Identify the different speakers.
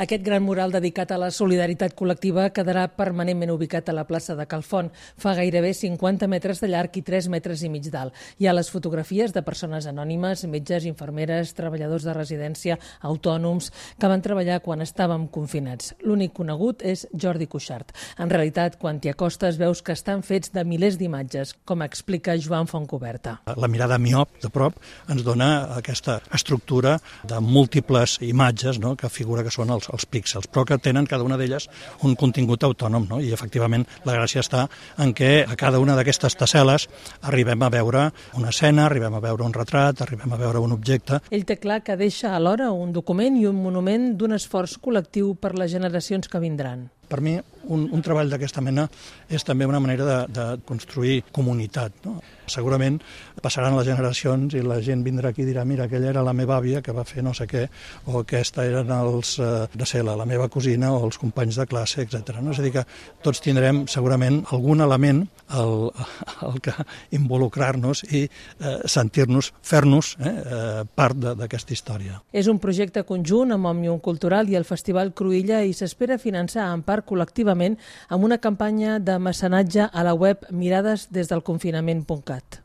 Speaker 1: Aquest gran mural dedicat a la solidaritat col·lectiva quedarà permanentment ubicat a la plaça de Calfont. Fa gairebé 50 metres de llarg i 3 metres i mig d'alt. Hi ha les fotografies de persones anònimes, metges, infermeres, treballadors de residència, autònoms, que van treballar quan estàvem confinats. L'únic conegut és Jordi Cuixart. En realitat, quan t'hi acostes, veus que estan fets de milers d'imatges, com explica Joan Fontcoberta.
Speaker 2: La mirada miop de prop ens dona aquesta estructura de múltiples imatges no?, que figura que són els, els píxels, però que tenen cada una d'elles un contingut autònom, no? i efectivament la gràcia està en què a cada una d'aquestes tessel·les arribem a veure una escena, arribem a veure un retrat, arribem a veure un objecte.
Speaker 1: Ell té clar que deixa alhora un document i un monument d'un esforç col·lectiu per les generacions que vindran.
Speaker 2: Per mi, un, un treball d'aquesta mena és també una manera de, de construir comunitat. No? Segurament passaran les generacions i la gent vindrà aquí i dirà mira, aquella era la meva àvia que va fer no sé què, o aquesta eren els eh, de ser la, la meva cosina o els companys de classe, etc. No? És a dir, que tots tindrem segurament algun element al, al que involucrar-nos i eh, sentir-nos, fer-nos eh, eh, part d'aquesta història.
Speaker 1: És un projecte conjunt amb Òmnium Cultural i el Festival Cruïlla i s'espera finançar en part col·lectivament amb una campanya de mecenatge a la web miradesdesdelconfinament.cat.